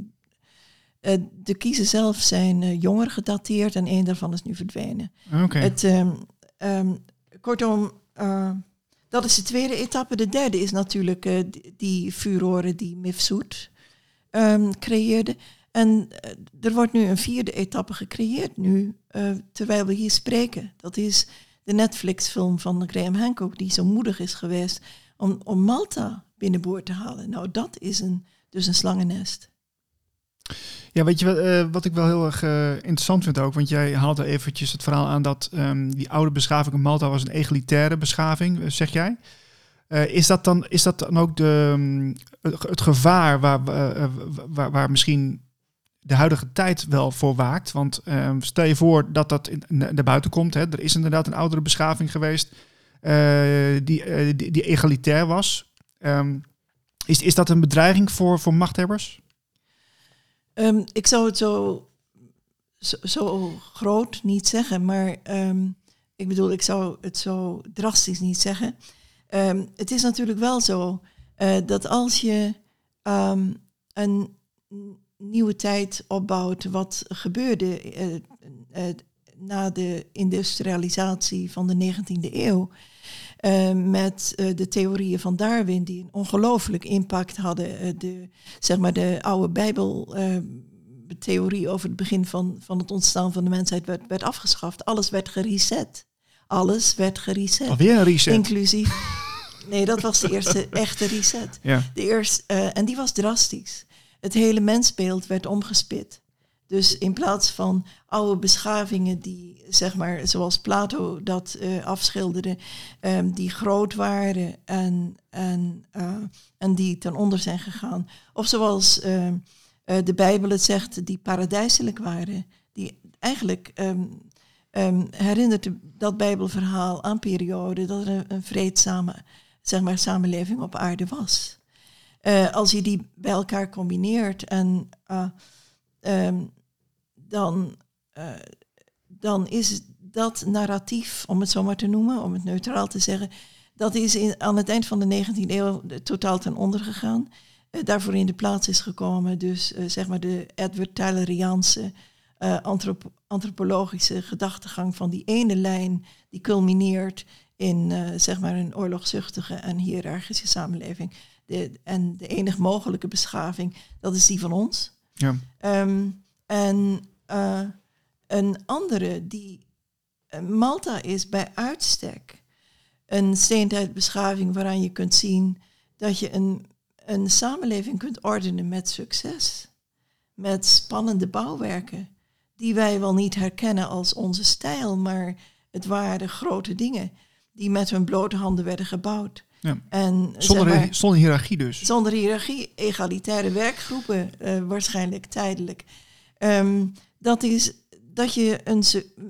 eh, de kiezen zelf zijn eh, jonger gedateerd en één daarvan is nu verdwenen. Oké. Het, ehm, kortom, dat is de tweede etappe. De derde is natuurlijk die, furore die Mifsud creëerde. En er wordt nu een vierde etappe gecreëerd nu, terwijl we hier spreken. Dat is de Netflix-film van Graham Hancock, die zo moedig is geweest om, om Malta binnenboord te halen. Nou, dat is een, dus een slangennest. Ja, weet je wat, eh, wat ik wel heel erg eh, interessant vind ook? Want jij haalde eventjes het verhaal aan dat ehm, die oude beschaving in Malta was een egalitaire beschaving, eh, zeg jij. Is, dat dan, is dat dan ook de, mm, het, gevaar waar, waar misschien de huidige tijd wel voor waakt? Want ehm, stel je voor dat dat naar buiten komt. Hè? Er is inderdaad een oudere beschaving geweest eh, die, eh, die, die egalitair was. Ehm, is, is dat een bedreiging voor, voor machthebbers? Ehm, ik zou het zo, zo, groot niet zeggen, maar ik bedoel, ik zou het zo drastisch niet zeggen. Het is natuurlijk wel zo eh, dat als je een nieuwe tijd opbouwt, wat gebeurde eh, eh, na de industrialisatie van de 19e eeuw, eh, met de theorieën van Darwin, die een ongelooflijk impact hadden. de, zeg maar de oude Bijbeltheorie over het begin van, van het ontstaan van de mensheid werd, werd afgeschaft. Alles werd gereset. Alles werd gereset. Alweer een reset. Inclusief. <laughs> Nee, dat was de eerste echte reset. Ja. De eerste, en die was drastisch. Het hele mensbeeld werd omgespit. Dus in plaats van oude beschavingen die, zeg maar, zoals Plato dat eh, afschilderde, ehm, die groot waren en, en, eh, en die ten onder zijn gegaan. Of zoals ehm, eh, de Bijbel het zegt, die paradijselijk waren. Die eigenlijk ehm, herinnert dat Bijbelverhaal aan periode dat er een, een vreedzame zeg maar, samenleving op aarde was. Eh, als je die bij elkaar combineert en eh, ehm, dan, eh, dan is dat narratief, om het zo maar te noemen, om het neutraal te zeggen, dat is in, aan het eind van de 19e eeuw eh, totaal ten onder gegaan. Daarvoor in de plaats is gekomen, dus zeg maar de Edward Tyleriaanse antropo- antropologische gedachtegang van die ene lijn die culmineert in zeg maar een oorlogzuchtige en hiërarchische samenleving. De, en de enige mogelijke beschaving, dat is die van ons. Ja. Ehm, en eh, een andere die eh, Malta is bij uitstek een steentijdbeschaving waaraan je kunt zien dat je een, een samenleving kunt ordenen met succes. Met spannende bouwwerken, die wij wel niet herkennen als onze stijl, maar het waren grote dingen die met hun blote handen werden gebouwd. Ja. En, zeg Zonder, maar, zonder hiërarchie dus. zonder hiërarchie, egalitaire werkgroepen, eh, waarschijnlijk tijdelijk. Ehm, dat is dat je een,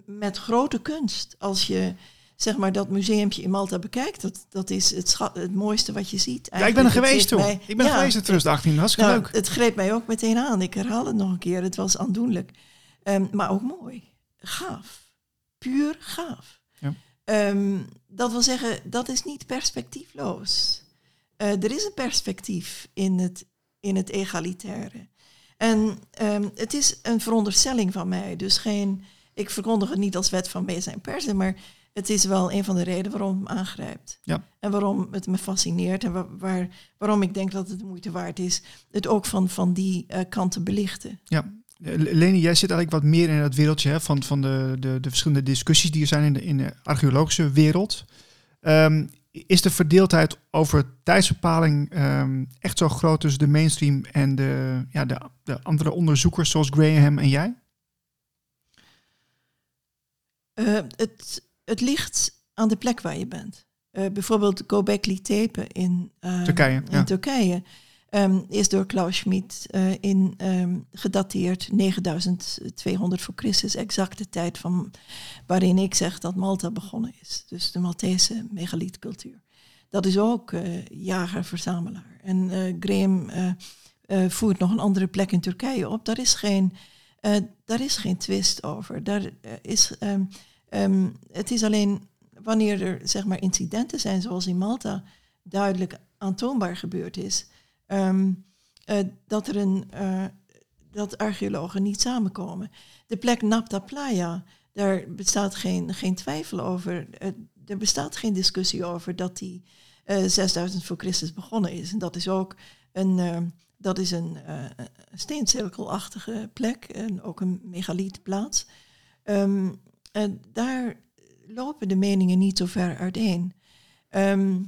met grote kunst, als je zeg maar dat museumpje in Malta bekijkt, dat, dat is het, schat, het mooiste wat je ziet. Ja, ik ben er geweest toen. mij- Ik ben er Ja, geweest in 2018. Hartstikke nou, leuk. Het greep mij ook meteen aan. Ik herhaal het nog een keer. Het was aandoenlijk. Ehm, maar ook mooi. Gaaf. Puur gaaf. Ja. Ehm, dat wil zeggen, dat is niet perspectiefloos. Eh, er is een perspectief in het, in het egalitaire. En ehm, het is een veronderstelling van mij. Dus geen, ik verkondig het niet als wet van wezen en persen, maar het is wel een van de redenen waarom het me aangrijpt. Ja. En waarom het me fascineert en wa- waar, waarom ik denk dat het de moeite waard is het ook van, van die eh, kant te belichten. Ja. Eh, Leni, jij zit eigenlijk wat meer in het wereldje hè, van, van de, de, de verschillende discussies die er zijn in de, in de archeologische wereld. Ehm, is de verdeeldheid over tijdsbepaling ehm, echt zo groot tussen de mainstream en de, ja, de, de andere onderzoekers zoals Graham en jij? Eh, het, het ligt aan de plek waar je bent. Eh, bijvoorbeeld Göbekli Tepe in, eh, Turkije, in ja. Turkije ehm, is door Klaus Schmid eh, in, ehm, gedateerd 9200 voor Christus, exact de tijd van, waarin ik zeg dat Malta begonnen is. Dus de Maltese megalietcultuur. Dat is ook eh, jager-verzamelaar. En eh, Graham voert nog een andere plek in Turkije op. Daar is geen, daar is geen twist over. Daar is, ehm, ehm, het is alleen wanneer er zeg maar, incidenten zijn, zoals in Malta duidelijk aantoonbaar gebeurd is, ehm, eh, dat er een eh, dat archeologen niet samenkomen. De plek Napta Playa, daar bestaat geen, geen twijfel over. Eh, er bestaat geen discussie over dat die eh 6000 voor Christus begonnen is. En dat is ook een, dat is een steencirkelachtige plek en ook een megalietplaats. Ehm, daar lopen de meningen niet zo ver uiteen. Ehm,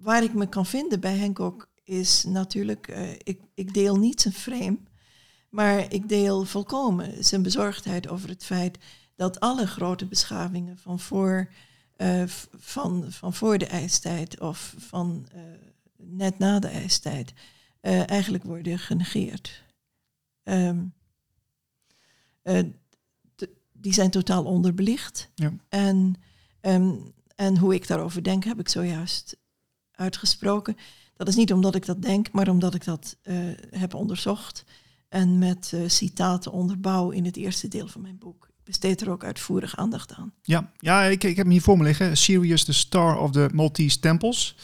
waar ik me kan vinden bij Henk ook is natuurlijk, eh, ik, ik deel niet zijn frame, maar ik deel volkomen zijn bezorgdheid over het feit dat alle grote beschavingen van voor, eh, van, van voor de ijstijd of van eh, net na de ijstijd eigenlijk worden genegeerd. Ehm, eh, die zijn totaal onderbelicht. Ja. En, ehm, en hoe ik daarover denk, heb ik zojuist uitgesproken. Dat is niet omdat ik dat denk, maar omdat ik dat eh, heb onderzocht. En met eh, citaten onderbouw in het eerste deel van mijn boek. Ik besteed er ook uitvoerig aandacht aan. Ja, ja ik, ik heb hem hier voor me liggen. Sirius, the Star of the Maltese Temples.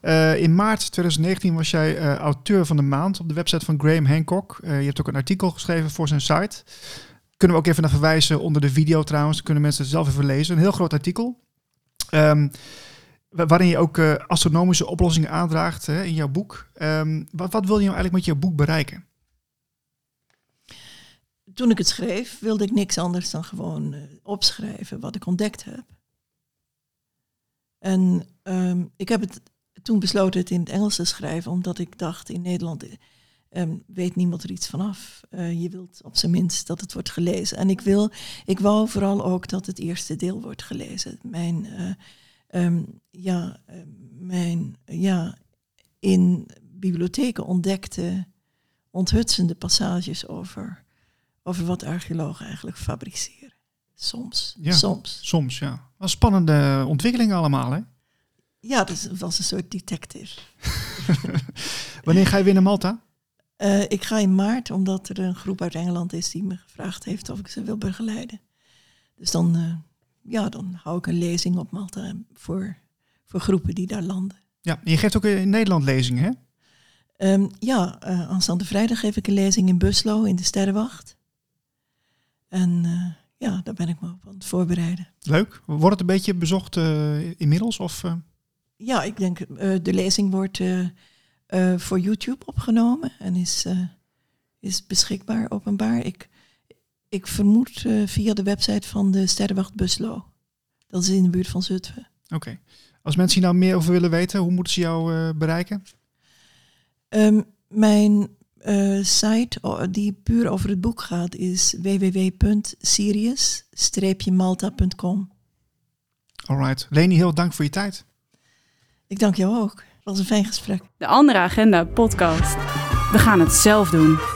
Eh, in maart 2019 was jij auteur van de maand op de website van Graham Hancock. Je hebt ook een artikel geschreven voor zijn site. Kunnen we ook even naar verwijzen onder de video trouwens. Kunnen mensen zelf even lezen. Een heel groot artikel. Ehm, waarin je ook eh, astronomische oplossingen aandraagt hè, in jouw boek. Ehm, wat, wat wil je nou eigenlijk met je boek bereiken? Toen ik het schreef, wilde ik niks anders dan gewoon eh, opschrijven wat ik ontdekt heb. En ehm, ik heb het toen besloten het in het Engels te schrijven, omdat ik dacht in Nederland eh, ehm, weet niemand er iets vanaf. Eh je wilt op zijn minst dat het wordt gelezen. En ik, wil, ik wou vooral ook dat het eerste deel wordt gelezen. Mijn, ehm, ja, eh, mijn ja, in bibliotheken ontdekte onthutsende passages over, over wat archeologen eigenlijk fabriceren. Soms. Ja. Soms. Soms, ja. Wat spannende ontwikkelingen allemaal, hè? Ja, het was een soort detective. <laughs> Wanneer ga je weer naar Malta? Eh, ik ga in maart, omdat er een groep uit Engeland is die me gevraagd heeft of ik ze wil begeleiden. Dus dan, eh, ja, dan hou ik een lezing op Malta voor, voor groepen die daar landen. Ja, je geeft ook in Nederland lezingen, hè? Ehm, ja, eh, aanstaande vrijdag geef ik een lezing in Buslo in de Sterrenwacht. En eh, ja, daar ben ik me op aan het voorbereiden. Leuk. Wordt het een beetje bezocht eh, inmiddels? Of, Ja, ik denk de lezing wordt voor YouTube opgenomen en is, is beschikbaar openbaar. Ik, ik vermoed eh, via de website van de Sterrenwacht Buslo. Dat is in de buurt van Zutphen. Oké. Als mensen hier nou meer over willen weten, hoe moeten ze jou eh, bereiken? Ehm, mijn eh, site die puur over het boek gaat is www.sirius-malta.com. Alright. Leni, heel dank voor je tijd. Ik dank jou ook. Het was een fijn gesprek. De Andere Agenda podcast. We gaan het zelf doen.